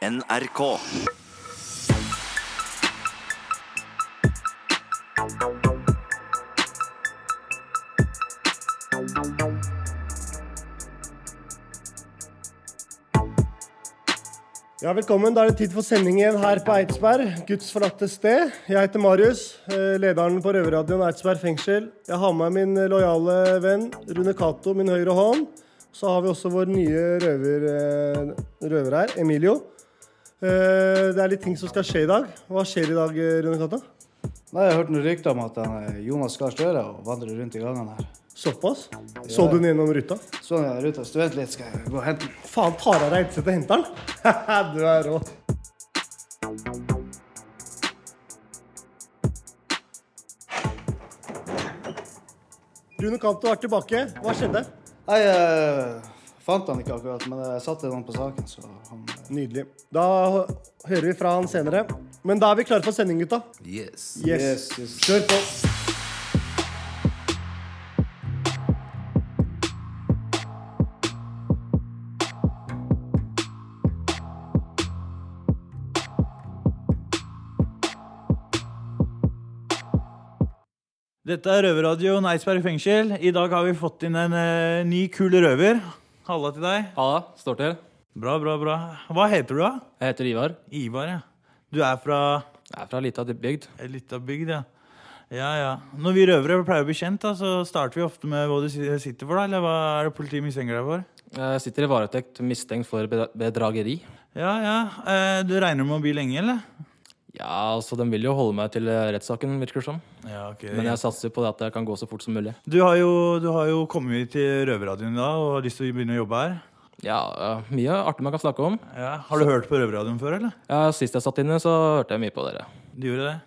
NRK. Ja, Velkommen. Da er det tid for sending igjen her på Eidsberg, Guds forlatte sted. Jeg heter Marius, eh, lederen på Røverradioen Eidsberg fengsel. Jeg har med min lojale venn Rune Cato, min høyre hånd. Så har vi også vår nye røver, eh, røver her, Emilio. Eh, Det er litt ting som skal skje i dag. Hva skjer i dag, eh, Rune Katta? Nei, Jeg har hørt noen rykter om at eh, Jonas Gahr Støre vandrer rundt i gangene her. Såpass? Så du den gjennom ruta? Så den gjennom ruta. Student litt, skal jeg gå og hente den. Faen, tar av headsetet og henter den? du er rå. Rune Kanto er tilbake. Hva skjedde? Nei, jeg fant han ikke akkurat, men jeg satte noen på saken, så han Nydelig. Da hører vi fra han senere. Men da er vi klare for sending, gutta. Yes. Yes. Yes, yes. Kjør på. Dette er Røverradioen Eidsberg fengsel. I dag har vi fått inn en uh, ny, kul røver. Halla til deg. Halla, står til. Bra, bra, bra. Hva heter du, da? Jeg heter Ivar. Ivar, ja. Du er fra Jeg er fra lita bygd. lita bygd, ja. Ja, ja. Når vi røvere pleier å bli kjent, da, så starter vi ofte med hva du sitter for, da. Eller hva er det politiet mistenker deg for? Jeg sitter i varetekt mistenkt for bedrageri. Ja, ja. Eh, du regner med å bli lenge, eller? Ja, altså, De vil jo holde meg til eh, rettssaken, virker det som. Ja, ok. Men jeg satser på det at jeg kan gå så fort som mulig. Du har jo, du har jo kommet til Røverradioen da og har lyst til å begynne å jobbe her. Ja, eh, Mye artig man kan snakke om. Ja. Har du hørt på Røverradioen før, eller? Ja, Sist jeg satt inne, så hørte jeg mye på dere. Du gjorde det?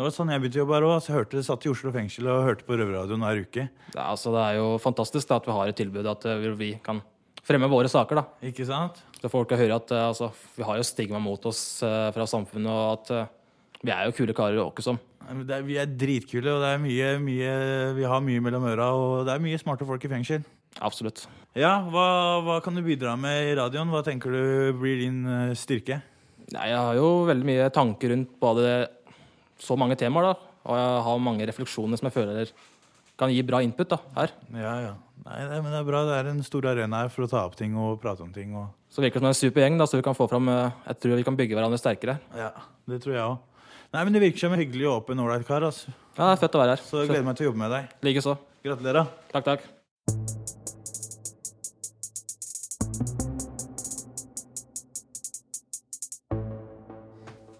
Det var sånn jeg begynte å jobbe her òg. Jeg hørte, satt i Oslo fengsel og hørte på Røverradioen hver uke. Ja, altså, Det er jo fantastisk da, at vi har et tilbud at eh, vi kan fremme våre saker. da. Ikke sant? Så folk kan høre at eh, altså, vi har jo stigma mot oss fra samfunnet, og at vi er jo kule karer åkke som. Vi er dritkule, og det er mye, mye, vi har mye mellom øra. Og det er mye smarte folk i fengsel. Absolutt. Ja, hva, hva kan du bidra med i radioen? Hva tenker du blir din eh, styrke? Nei, jeg har jo veldig mye tanker rundt både så mange temaer, da. Og jeg har mange refleksjoner som jeg føler kan gi bra input da, her. Ja, ja. Nei, det, men det er bra. Det er en stor arena her for å ta opp ting og prate om ting. Og... Så virker det som en super gjeng, da, så vi kan få fram eh, Jeg tror vi kan bygge hverandre sterkere. Ja, det tror jeg òg. Nei, men Det virker som en hyggelig og åpen, ålreit kar. Altså. Ja, det er fett å være her. Så jeg gleder meg til å jobbe med deg. Likeså. Gratulerer. Takk, takk.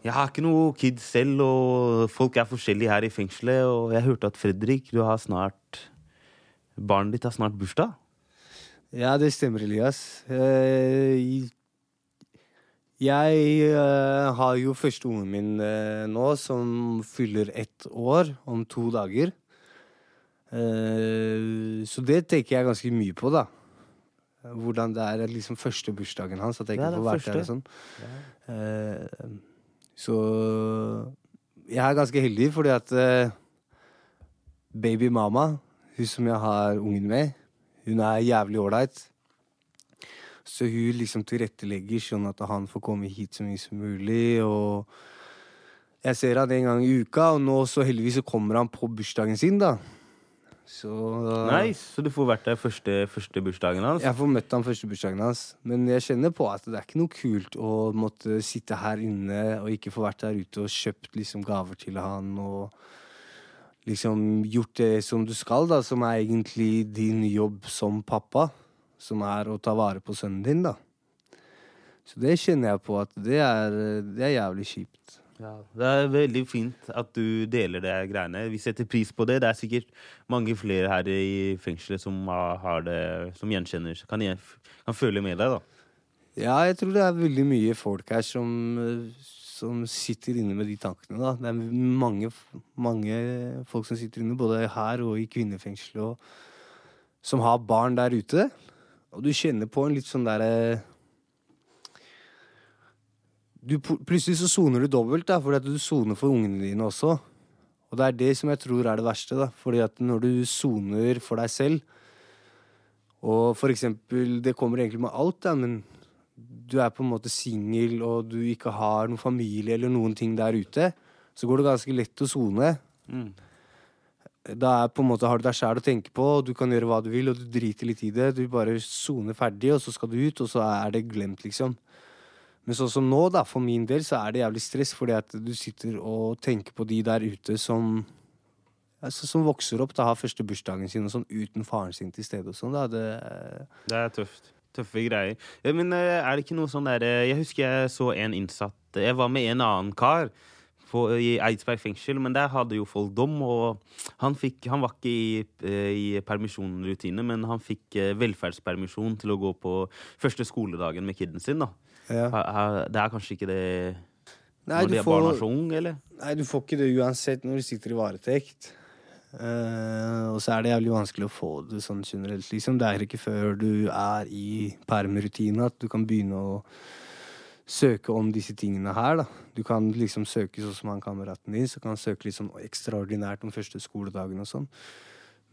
Jeg har ikke noe kids selv, og folk er forskjellige her i fengselet. Og jeg hørte at Fredrik, du har snart Barnet ditt har snart bursdag. Ja, det stemmer, Elias. Eh, Jeg eh, har jo første ungen min eh, nå, som fyller ett år om to dager. Eh, Så det tenker jeg ganske mye på, da. Hvordan det er liksom første bursdagen hans. At jeg ikke får vært der og sånn. Eh, Så jeg er ganske heldig fordi at baby mama, hun som jeg har ungen med, hun er jævlig ålreit. Så hun liksom tilrettelegger sånn at han får komme hit så mye som mulig. Og jeg ser han en gang i uka, og nå så heldigvis så kommer han på bursdagen sin, da. Så Nice, Så du får vært der første, første bursdagen hans? jeg får møtt han første bursdagen hans. Men jeg kjenner på at det er ikke noe kult å måtte sitte her inne og ikke få vært der ute og kjøpt liksom gaver til han og liksom gjort det som du skal, da, som er egentlig din jobb som pappa. Som er å ta vare på sønnen din, da. Så det kjenner jeg på at det er, det er jævlig kjipt. Ja, det er veldig fint at du deler det greiene. Vi setter pris på det. Det er sikkert mange flere her i fengselet som har det, som gjenkjenner kan, kan føle med deg, da. Ja, jeg tror det er veldig mye folk her som, eh, som sitter inne med de tankene. da. Det er mange, mange folk som sitter inne, både her og i kvinnefengselet, som har barn der ute. Og du kjenner på en litt sånn derre du, Plutselig så soner du dobbelt, da, fordi at du soner for ungene dine også. Og det er det som jeg tror er det verste, da. Fordi at når du soner for deg selv, og for eksempel Det kommer egentlig med alt, da, men du er på en måte singel og du ikke har noen familie eller noen ting der ute, så går det ganske lett å sone. Mm. Da er på en måte har du deg sjæl å tenke på, og du kan gjøre hva du vil, og du driter litt i det. Du bare soner ferdig, og så skal du ut, og så er det glemt, liksom. Men sånn som nå, da, for min del, så er det jævlig stress, fordi at du sitter og tenker på de der ute som altså, Som vokser opp, da har første bursdagen sin og sånn uten faren sin til stede og sånn. da, det... Det er tøft. Tøffe greier. Ja, men eh, er det ikke noe sånn der eh, Jeg husker jeg så en innsatt Jeg var med en annen kar på, i Eidsberg fengsel, men der hadde jo folk dom, og han, fikk, han var ikke i, eh, i permisjonrutine, men han fikk eh, velferdspermisjon til å gå på første skoledagen med kiden sin, da. Ja. Det er kanskje ikke det Nei, når du de er får- barna så unge, eller? Nei, du får ikke det uansett når du sitter i varetekt. Uh, og så er det jævlig vanskelig å få det sånn generelt, liksom. Det er ikke før du er i permrutine at du kan begynne å søke om disse tingene her, da. Du kan liksom søke sånn som han kameraten din, så kan han søke litt sånn ekstraordinært om første skoledagen og sånn.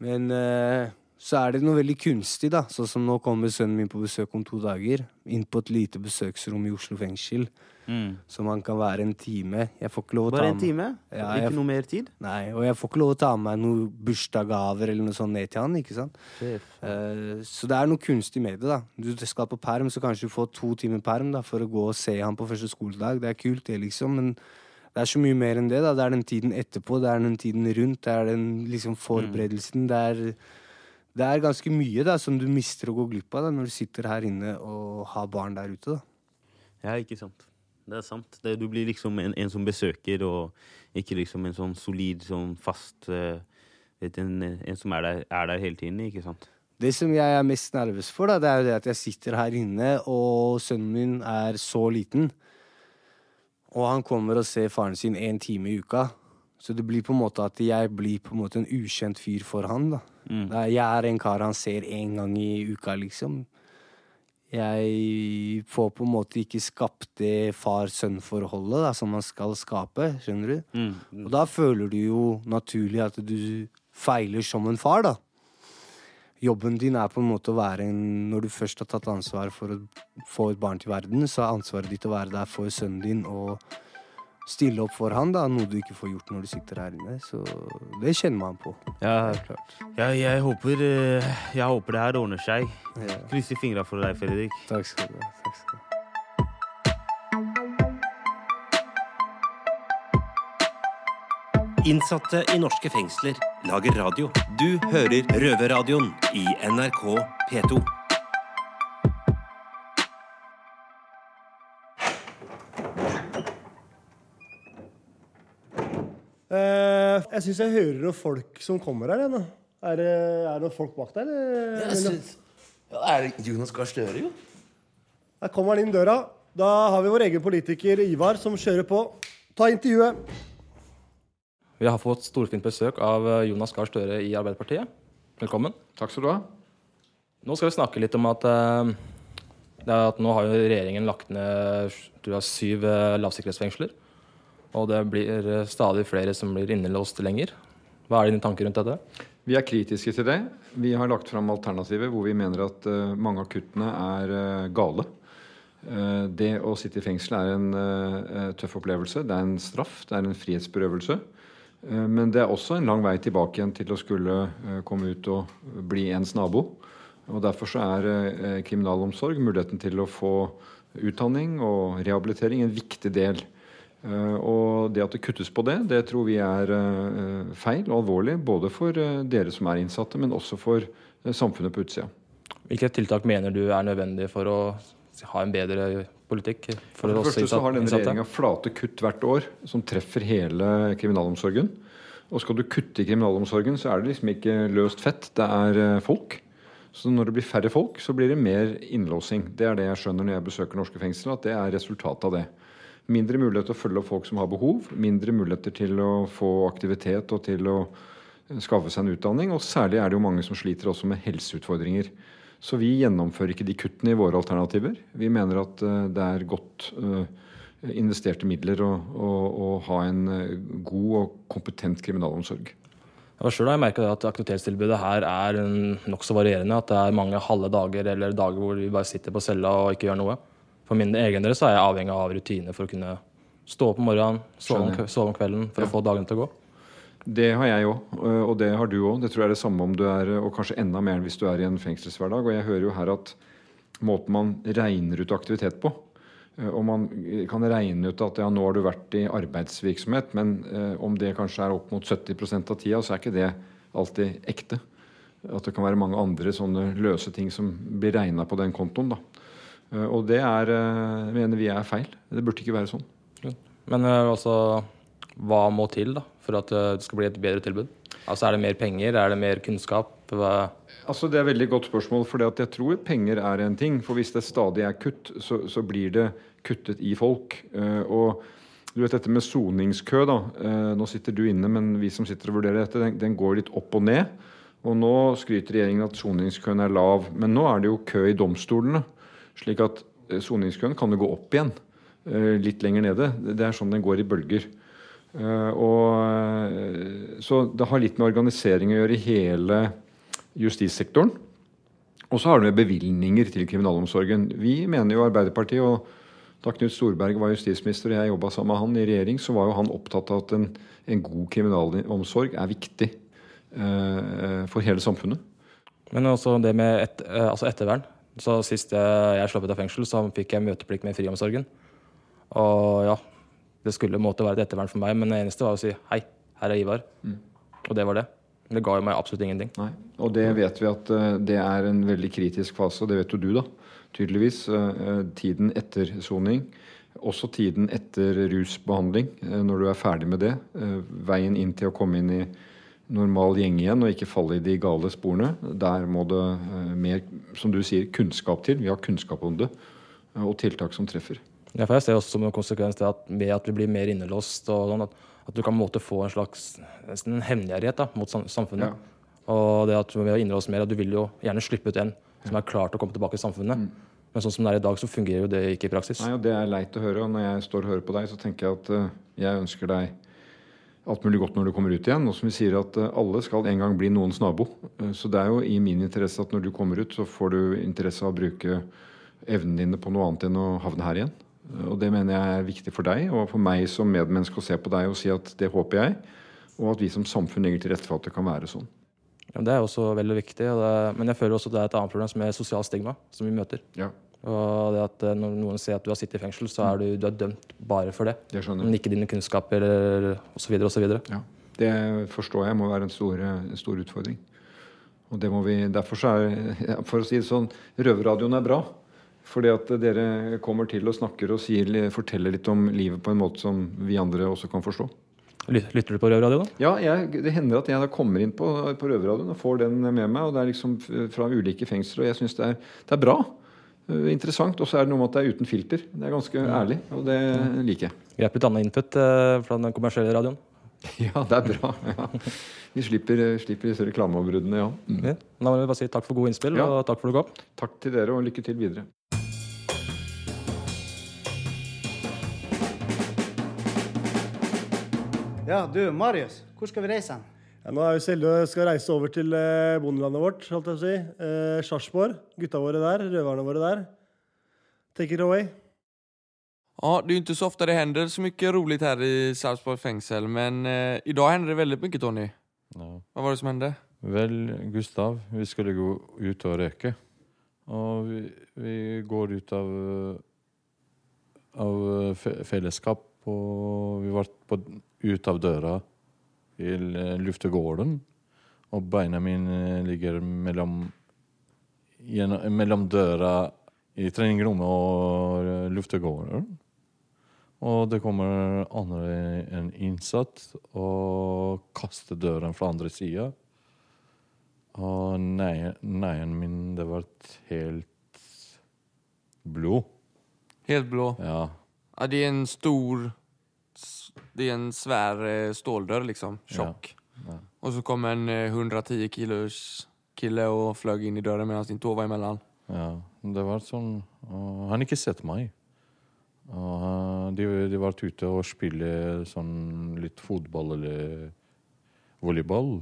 Men eh, så er det noe veldig kunstig, da. Sånn som nå kommer sønnen min på besøk om to dager. Inn på et lite besøksrom i Oslo fengsel. Mm. Så man kan være en time. Jeg får ikke lov å ta Bare en time? Ja, ikke jeg- noe mer tid? Nei, og jeg får ikke lov å ta med meg noen bursdagsgaver eller noe sånt ned til han, ikke sant. Eh, så det er noe kunstig med det, da. Du skal på perm, så kanskje du får to timer perm da, for å gå og se han på første skoledag. Det er kult, det, liksom, men det er så mye mer enn det, da. Det er den tiden etterpå, det er den tiden rundt, det er den liksom forberedelsen. Det er det er ganske mye da, som du mister å gå glipp av da, når du sitter her inne og har barn der ute. da. Ja, ikke sant. Det er sant. Det, du blir liksom en, en som besøker, og ikke liksom en sånn solid, sånn fast uh, vet, en, en som er der, er der hele tiden, ikke sant? Det som jeg er mest nervøs for, da, det er jo det at jeg sitter her inne, og sønnen min er så liten. Og han kommer og ser faren sin én time i uka. Så det blir på en måte at jeg blir på en måte en ukjent fyr for han. da. Mm. Jeg er en kar han ser én gang i uka, liksom. Jeg får på en måte ikke skapt det far-sønn-forholdet som man skal skape. Skjønner du? Mm. Og da føler du jo naturlig at du feiler som en far, da. Jobben din er på en måte å være en Når du først har tatt ansvar for å få et barn til verden, så er ansvaret ditt å være der for sønnen din og stille opp for han, da. Noe du ikke får gjort når du sitter her inne. Så det kjenner man på. Ja, klart. ja, jeg håper eh, Jeg håper det her ordner seg. Ja. Krysser fingra for deg, Fredrik. Takk skal du ha. Takk skal du ha. Innsatte i norske fengsler lager radio. Du hører Røverradioen i NRK P2. Eh, jeg syns jeg hører noen folk som kommer her. ennå. Er det, er det noen folk bak der? eller? Jeg synes, ja, er det Jonas Gahr Støre, jo? Der kommer han inn døra. Da har vi vår egen politiker Ivar som kjører på. Ta intervjuet. Vi har fått storfint besøk av eh, Jonas Gahr Støre i Arbeiderpartiet. Velkommen. Takk skal du ha. Nå skal vi snakke litt om at, uh, det er at nå har jo regjeringen lagt ned tror jeg, syv uh, lavsikkerhetsfengsler. Og det blir eh, stadig flere som blir innelåst lenger. Hva er dine tanker rundt dette? Vi er kritiske til det. Vi har lagt fram alternativer hvor vi mener at eh, mange av kuttene er eh, gale. Det å sitte i fengsel er en tøff opplevelse. Det er en straff, det er en frihetsberøvelse. Men det er også en lang vei tilbake igjen til å skulle komme ut og bli ens nabo. Og Derfor så er kriminalomsorg, muligheten til å få utdanning og rehabilitering, en viktig del. Eh, og det at det kuttes på det, det tror vi er eh, feil og alvorlig. Både for eh, dere som er innsatte, men også for eh, samfunnet på utsida. Hvilke tiltak mener du er nødvendige for å ha en bedre politikk? For det oss første så har denne regjeringa flate kutt hvert år som treffer hele kriminalomsorgen. Og skal du kutte i kriminalomsorgen, så er det liksom ikke løst fett, det er eh, folk. Så når det blir færre folk, så blir det mer innlåsing. Det er det jeg skjønner når jeg besøker norske fengsler, at det er resultatet av det. Mindre mulighet til å følge opp folk som har behov, mindre muligheter til å få aktivitet og til å skaffe seg en utdanning. Og særlig er det jo mange som sliter også med helseutfordringer. Så vi gjennomfører ikke de kuttene i våre alternativer. Vi mener at eh, det er godt eh, investerte midler å, å, å ha en eh, god og kompetent kriminalomsorg. Ja, selv har jeg merka at aktivitetstilbudet her er nokså varierende. At det er mange halve dager eller dager hvor vi bare sitter på cella og ikke gjør noe. For min egen del så er jeg avhengig av rutiner for å kunne stå opp om morgenen, sove om, sove om kvelden for Ja. å få dagene til å gå. Det har jeg òg, og det har du òg. Det tror jeg er det samme om du er Og kanskje enda mer hvis du er i en fengselshverdag. Og jeg hører jo her at måten man regner ut aktivitet på Og man kan regne ut at ja, nå har du vært i arbeidsvirksomhet, men eh, om det kanskje er opp mot 70 av tida, så er ikke det alltid ekte. At det kan være mange andre sånne løse ting som blir regna på den kontoen. da. Eh, Og det er, eh, mener vi er feil. Det burde ikke være sånn. Men eh, altså, hva må til da, for at det skal bli et bedre tilbud? Altså, Er det mer penger? Er det mer kunnskap? Hva? Altså Det er et veldig godt spørsmål. For jeg tror penger er en ting. For hvis det stadig er kutt, så, så blir det kuttet i folk. Og du vet dette med soningskø, da. Nå sitter du inne, men vi som sitter og vurderer dette, den, den går litt opp og ned. Og nå skryter regjeringen at soningskøen er lav. Men nå er det jo kø i domstolene. Slik at eh, soningskøen kan jo gå opp igjen. eh, litt lenger nede. Det er sånn den går i bølger. Eh, og, så det har litt med organisering å gjøre i hele justissektoren. Og så har det med bevilgninger til kriminalomsorgen. Vi mener jo Arbeiderpartiet, og da Knut Storberget var justisminister og jeg jobba sammen med han i regjering, så var jo han opptatt av at en, en god kriminalomsorg er viktig eh, for hele samfunnet. Men også det med et, altså ettervern. Så Sist jeg, jeg slapp ut av fengsel, så fikk jeg møteplikt med friomsorgen. Og ja, det skulle måtte være et ettervern for meg, men det eneste var å si hei, her er Ivar. Og det var det. Det ga jo meg absolutt ingenting. Nei. Og det vet vi at eh, det er en veldig kritisk fase, og det vet jo du, da. Tydeligvis. Eh, Tiden etter soning. Også tiden etter rusbehandling, eh, når du er ferdig med det. Eh, Veien inn til å komme inn i normal gjeng igjen og ikke falle i de gale sporene. Der må det eh, mer, som du sier, kunnskap til. Vi har kunnskap om det. eh, Og tiltak som treffer. Ja, for jeg ser også som en konsekvens det at med at vi blir mer innelåst, og sånn, at, at du kan på en måte få en slags nesten en hemmelighet da, mot samfunnet. samfunnet. Og det at vi å innelåst mer, at du vil jo gjerne slippe ut en som er klar til å komme tilbake i samfunnet. Men sånn som det er i dag, så fungerer jo det ikke i praksis. Nei, og Det er leit å høre. og Når jeg står og hører på deg, så tenker jeg at eh, jeg ønsker deg alt mulig godt når du kommer ut igjen. Og som vi sier at eh, alle skal en gang bli noens nabo. Eh, Så det er jo i min interesse at når du kommer ut, så får du interesse av å bruke evnene dine på noe annet enn å havne her igjen. Eh, Og det mener jeg er viktig for deg og for meg som medmenneske å se på deg og si at det håper jeg. Og at vi som samfunn legger til rette for at det kan være sånn. Ja, det er også veldig viktig. Det, men jeg føler også at det er et annet problem som er sosial stigma, som vi møter. Ja. Og det at eh, når noen sier at du har sittet i fengsel, så er du, du er dømt bare for det. Det. Men ikke dine kunnskaper osv. osv. Ja, det forstår jeg må være en stor, en stor utfordring. Og det må vi, Derfor så er for å si det sånn, Røverradioen er bra. Fordi at dere kommer til og snakker og sier, forteller litt om livet på en måte som vi andre også kan forstå. Lytter du på Røverradio, da? Ja, jeg, det hender at jeg da kommer inn på, på Røverradioen og får den med meg. og Det er liksom fra ulike fengsler, og jeg syns det, det er bra. Eh, Interessant. Og så er det noe med at det er uten filter. Det er ganske ærlig, og det liker jeg. Greit litt annen input eh, fra den kommersielle radioen. Ja, det er bra. Ja. Vi slipper, slipper disse reklameavbruddene, ja. Mm. Ja. Da må vi bare si takk for gode innspill, Ja. og takk for at du kom. Takk til dere, og lykke til videre. Ja, du, Marius. Hvor skal vi reise hen? Ja, nå er vi så heldige og skal reise over til eh, bondelandet vårt, holdt jeg å si. Eh, Sarpsborg. Gutta våre der, røverne våre der. Take it away. Ja, det är inte så ofte det händer så mycket roligt här i Sarpsborg fengsel, men eh, idag hände det veldig mye, Tony. Ja. Hva var det som hände? Vel, Gustav, vi skulle gå ut og røyke. Og vi, vi går ut av, av fellesskap, og vi var ut av døra til eh, luftegården. Og beina mine ligger mellom, gjennom, mellom døra i treningsrommet og eh, luftegården. Og det kommer andre en innsatt og kaster døren fra andre sida. Og nei- neien min, det var helt blå. Helt blå. Ja. Er det en stor... Det är en svär eh, ståldörr liksom, tjock. Ja. Och så kom en eh, 110 kilos kille och flög in i dörren medan din tå var emellan. Ja, det var sånn uh, Han har ikke sett meg. Uh, de, de var ute og spilte sånn litt fotball eller volleyball.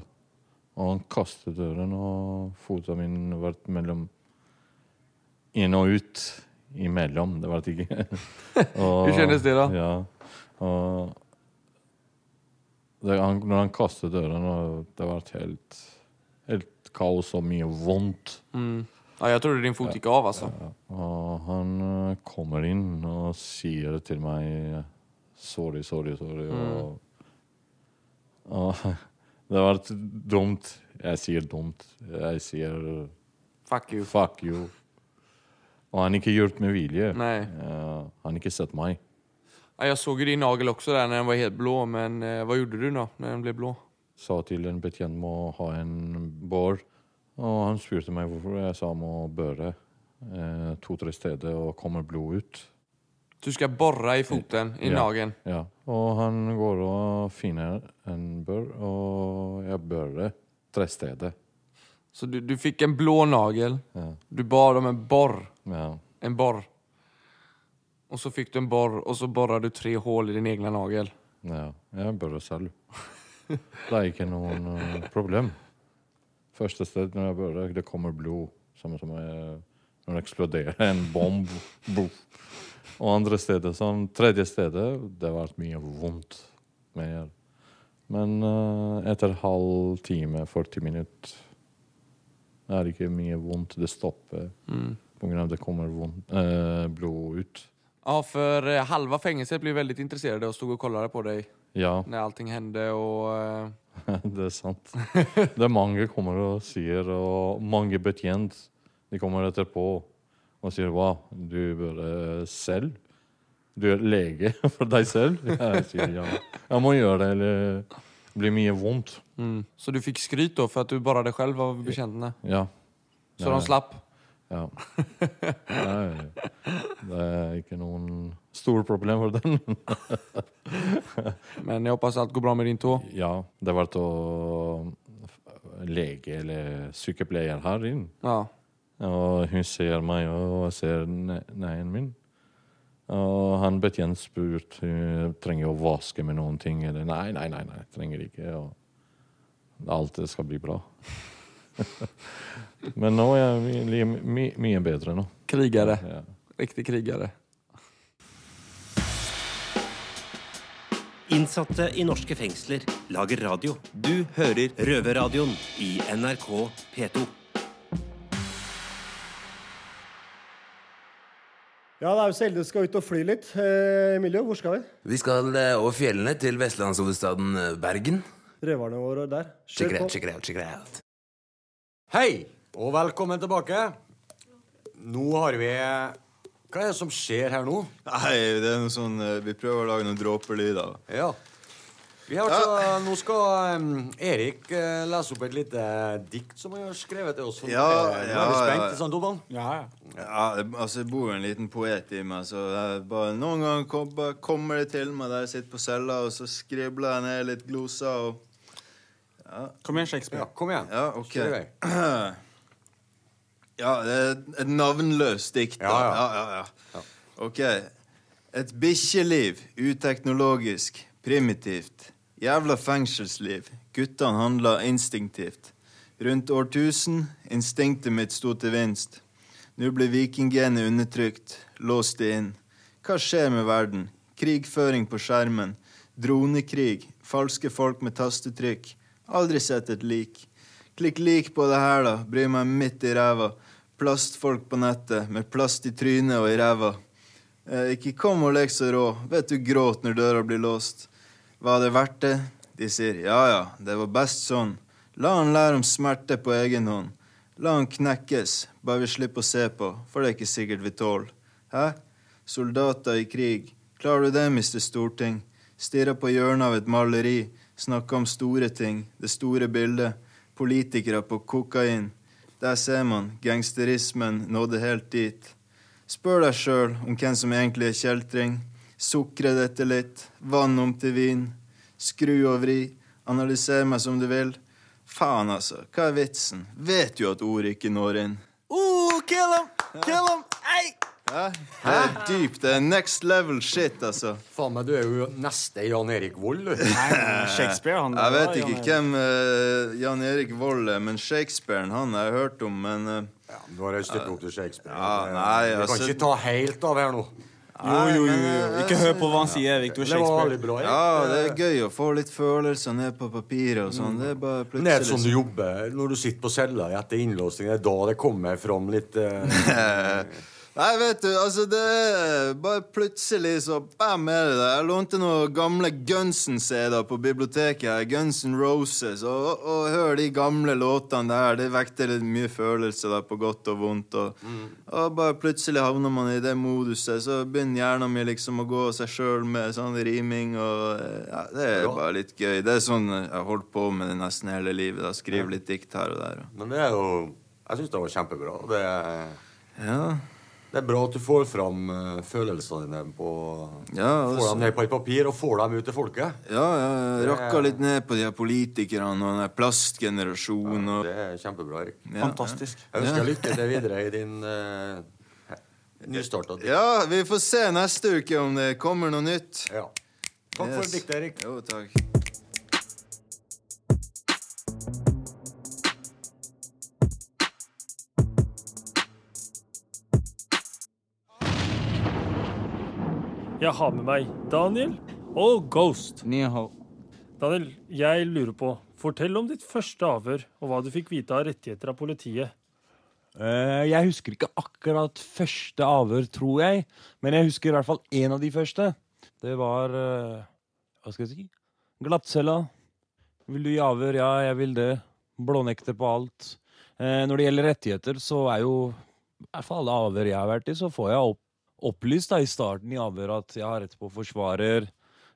Og han kastet døren, og foten min var mellom inn og ut imellom. Det var ikke og, Hur kändes det då? Ja. Og det, han, når han kastet døren, og det var helt, helt kaos og mye vondt. Mm. Ja, jeg trodde din fot gikk av alltså. Og han eh, kommer inn og sier til meg sorry, sorry, sorry. Mm. Og, og det var dumt. Jeg sier dumt. Jeg sier Fuck you. Fuck you. Og han har ikke gjort med vilje. Nei. Uh, han har ikke sett meg. Ja, jag såg ju din nagel också där när den var helt blå, men eh, vad gjorde du då när den blev blå? Sa til en betjent må ha en bår. Og han spurte meg hvorfor. Jeg sa må børe eh, to-tre steder og kommer blod ut. Du skal borra i foten, i Ja, nagen? Ja. Og han går og finner en bør, og jeg bører tre steder. Så du, du fikk en blå nagel, Ja. du bar om en borr. Ja. En borr. Och så fikk du en borr og så borrade du tre hål i din egen nagel. ja. Jeg bører selv. Det er ikke noen eh, problem. Første sted når jeg bører, det kommer blod. Samme som jeg, når det eksploderer en bomb. Boom. Og andre steder, sånn tredje stedet, det har vært mye vondt. Mer. Men uh, etter halv time, 40 minutter, er det ikke mye vondt. Det stopper Mm. på grunn av det kommer vondt, uh, blod ut. Ja, för eh, halva fängelset blev väldigt intresserade och stod och kollade på dig Ja. när allting hände och... Eh, det er sant. Det er mange kommer og sier, og mange betjent de kommer etterpå og sier hva, du eh, selv? Du er lege for deg selv? Jeg sier ja. Jeg må gjøre det, eller det blir mye vondt. mm. Så du fick skryt då för att du deg själv av betjänterna? Ja. Så de slapp? Ja. Nei, det er ikke store problem for den. Men jeg hoppas alt går bra med din tå. Ja, det har vært å lege eller sykepleier her inn. Ja. Og hun ser meg og ser ne- neien min. Og han betjent spurt hun trenger å vaske med noen ting. Eller nei, nei, nei, nei trenger ikke. Og alt det skal bli bra. Men nå er jeg mye, my, mye bedre nå. Krigere. Ja. Riktig krigare. Innsatte i norske fengsler lager radio. Du hører Røverradioen i NRK P2. Ja, det er jo så heldig at skal ut og fly litt. Eh, Emilio, hvor skal vi? Vi skal eh, over fjellene til vestlandshovedstaden eh, Bergen. Røverne våre der. Check it Kjør out, på. check it out, check it out. Hei, og velkommen tilbake. Nå har vi Hva er det som skjer her nå? Nei, det er noe sånn eh, Vi prøver å lage noen dråpelyder. Ja. Vi har altså, Nå skal um, Erik uh, lese opp et lite dikt som han har skrevet til oss. Ja, ja, er vi ja, spent, ja. ikke sant, Donald? Ja, det, altså Det bor jo en liten poet i meg. så er bare, Noen ganger kom, bare kommer det til meg der jeg sitter på cella, og så skribler jeg ned litt gloser. og... Ja. Kom igjen, Shakespeare. Ja, kom igjen. Ja, ok. Skriv. Ja, et navnløst dikt. da. Ja, ja. ja, ja, Ok. Et bikkjeliv. Uteknologisk. Primitivt. Jævla fengselsliv. Guttene handla instinktivt. Rundt årtusen. Instinktet mitt sto til vinst. Nå blir vikinggenet undertrykt. Låst det inn. Hva skjer med verden? Krigføring på skjermen. Dronekrig. Falske folk med tastetrykk. Aldri sett et lik. Klikk lik på det her, da. Bryr meg midt i ræva. Plastfolk på nettet med plast i trynet og i ræva. Eh, ikke kom og lek så rå. Vet du gråt når døra blir låst. Var det verdt det? De sier ja ja, det var best sånn. La han lære om smerte på egen hånd. La han knekkes, bare vi slipper å se på, for det er ikke sikkert vi tåler. Hæ? Soldater i krig. Klarer du det, mister Storting? Stirrer på hjørnet av et maleri. Snakker om store ting. Det store bildet. Politikere på kokain. Der ser man, gangsterismen nådde helt dit. Spør deg sjøl om hvem som egentlig er kjeltring. Sukre dette litt, vann om til vin. Skru og vri, analyser meg som du vil. Faen, altså, hva er vitsen? Vet jo at ordet ikke når inn. Oh, kill him! Kill him! Hey! Hæ? Det er dypt. Det er next level shit, altså. Faen meg, du er jo neste Jan Erik Vold, du. Shakespeare, han Jeg vet ikke hvem uh, Jan Erik Vold er, men Shakespeare han har jeg hørt om. Men eh, Du har et stykke opp til Shakespeare. Ja, nei, Vi kan altså- ikke ta helt av her nå. Jo, jo, jo, jo. Ikke hør på hva han sier, Victor Shakespeare. bra. Ja, det er gøy å få litt følelser ned på papiret og sånn. Det er bare plutselig det er sånn du jobber når du sitter på cella etter innlåsning. Det er da det kommer fram litt eh, Nei, vet du, altså det Bare plutselig så bam er det der. Jeg lånte noen gamle Gunsen-CD-er på biblioteket. her, Guns N' Roses. Og, og hør de gamle låtene der. Det vekter litt mye følelser der på godt og vondt. Og, og bare plutselig havner man i det moduset. Så begynner hjernen min liksom å gå seg sjøl med sånn riming og eh, Ja, det er Bra. bare litt gøy. Det er sånn jeg har holdt på med det nesten hele livet. da, Skrive litt dikt her og der. Men det er jo Jeg syns det var kjempebra. Det er, Ja. Det er bra at du får fram eh, følelsene dine på Ja, Får dem ned på et papir og får dem ut til folket. Ja, ja, er- rakka litt ned på de her politikerne og den plastgenerasjonen. Og... Det er kjempebra, Erik. Ja, Fantastisk. Jeg ønsker Ja. lykke til videre i din uh, nystarta dikt. Ja, vi får se neste uke om det kommer noe nytt. Ja. Takk for Yes. diktet, Erik. Jo, takk. Jeg har med meg Daniel og Ghost. Daniel, jeg lurer på, fortell om ditt første avhør, og hva du fikk vite av rettigheter av politiet. Eh, jeg husker ikke akkurat første avhør, tror jeg. Men jeg husker i hvert fall én av de første. Det var eh, Hva skal jeg si? Glattcella. Vil du gi avhør? Ja, jeg vil det. Blånekter på alt. Eh, når det gjelder rettigheter, så er jo I hvert fall alle avhør jeg har vært i, så får jeg opp, opplyst da, i starten i avhøret at jeg har rett på forsvarer.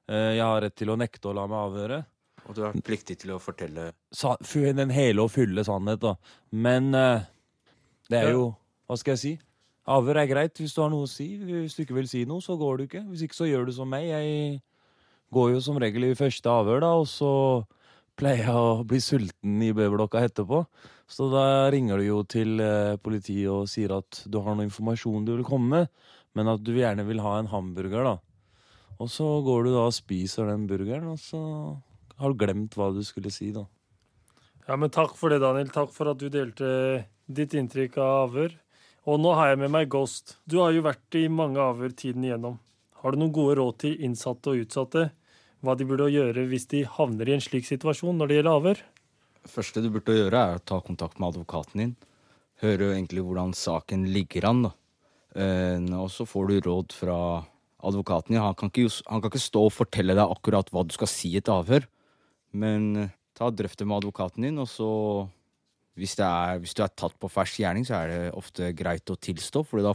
Eh, jeg har rett til å nekte å la meg avhøre. Og du er pliktig til å fortelle sa, den hele og fulle sannhet, da. Men eh, det er jo Hva skal jeg si? Avhør er greit hvis du har noe å si. Hvis du ikke vil si noe, så går du ikke. Hvis ikke, så gjør du som meg. Jeg går jo som regel i første avhør, da, og så pleier jeg å bli sulten i B-blokka etterpå. Så da ringer du jo til eh, politiet og sier at du har noe informasjon du vil komme med, men at du gjerne vil ha en hamburger, da. Og så går du da og spiser den burgeren, og så har du glemt hva du skulle si, da. Ja, men Takk for det, Daniel. Takk for at du delte ditt inntrykk av avhør. Og nå har jeg med meg Ghost. Du har jo vært i mange avhør tiden igjennom. Har du noen gode råd til innsatte og utsatte? Hva de burde gjøre hvis de havner i en slik situasjon når det gjelder avhør? Det første du burde gjøre, er å ta kontakt med advokaten din. Høre egentlig hvordan saken ligger an. da. Eh, og så får du råd fra advokaten din. Han kan, ikke, han kan ikke stå og fortelle deg akkurat hva du skal si i et avhør. Men eh, ta drøft det med advokaten din, og så hvis, er, hvis du er tatt på fersk gjerning, så er det ofte greit å tilstå, for da,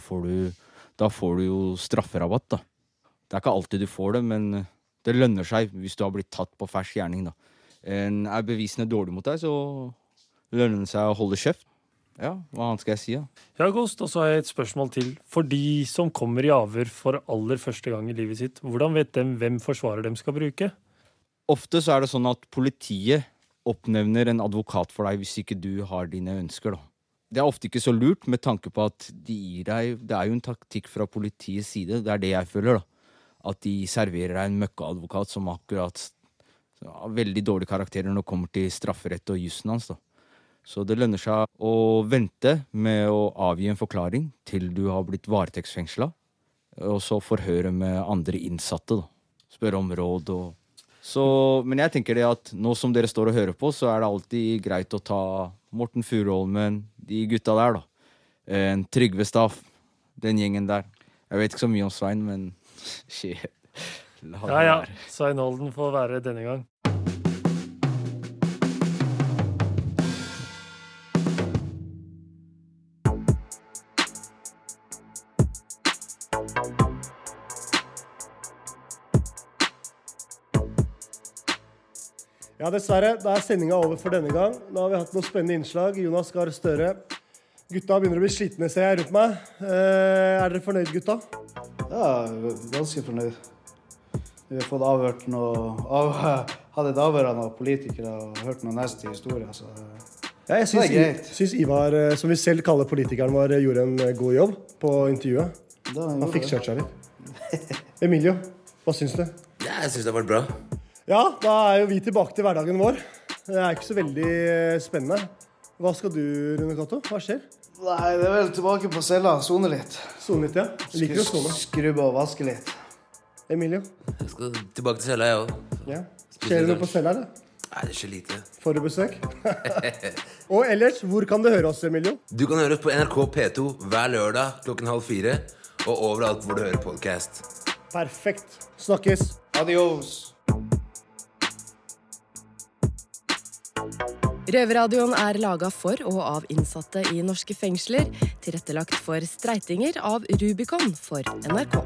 da får du jo strafferabatt. da. Det er ikke alltid du får det, men eh, det lønner seg hvis du har blitt tatt på fersk gjerning. da. En er bevisene dårlig mot deg, så lønner det seg å holde kjeft. Ja, hva annet skal jeg si, da? Ja, Ghost, og så har jeg et spørsmål til. For de som kommer i avhør for aller første gang i livet sitt, hvordan vet de hvem forsvarer dem skal bruke? Ofte så er det sånn at politiet oppnevner en advokat for deg hvis ikke du har dine ønsker, da. Det er ofte ikke så lurt, med tanke på at de gir deg Det er jo en taktikk fra politiets side, det er det jeg føler, da. At de serverer deg en møkkaadvokat som akkurat har veldig dårlige karakterer når det kommer til strafferett og jussen hans, da. Så det lønner seg å vente med å avgi en forklaring til du har blitt varetektsfengsla, og så forhøre med andre innsatte, da. Spørre om råd og så, men jeg tenker det at nå som dere står og hører på, så er det alltid greit å ta Morten Furuholmen, de gutta der, da. En Trygve Staff, den gjengen der. Jeg vet ikke så mye om Svein, men shit. Ja ja. Svein Holden får være denne gang. Ja, dessverre. Da er sendinga over for denne gang. Nå har vi hatt noen spennende innslag. Jonas Gahr Støre. Gutta begynner å bli slitne, ser jeg rundt meg. Eh, er dere fornøyd, gutta? Ja, ganske fornøyd. Vi har fått avhørt noe av, Hadde et avhør av noen politikere og hørt noen neste historier, så Ja, jeg syns, syns Ivar, eh, som vi selv kaller politikeren vår, gjorde en eh, god jobb på intervjuet. Han fikk det. kjørt seg litt. Emilio, hva syns du? Ja, jeg syns det har vært bra. Ja, da er jo vi tilbake til hverdagen vår. Det er ikke så veldig eh, spennende. Hva skal du, Rune Cato? Hva skjer? Nei, det er vel tilbake på cella. Sone litt. Sone litt, ja. Jeg liker å sone. Skrubbe og vaske litt. Emilio? Jeg skal tilbake til cella, jeg òg. Ja. Skjer det noe på cella, eller? Nei, det skjer lite. Får du besøk? Og ellers, hvor kan du høre oss, Emilio? Du kan høre oss på NRK P2 hver lørdag klokken halv fire. Og overalt hvor du hører podkast. Perfekt. Snakkes. Adios. Røverradioen er laga for og av innsatte i norske fengsler. Tilrettelagt for streitinger av Rubicon for NRK.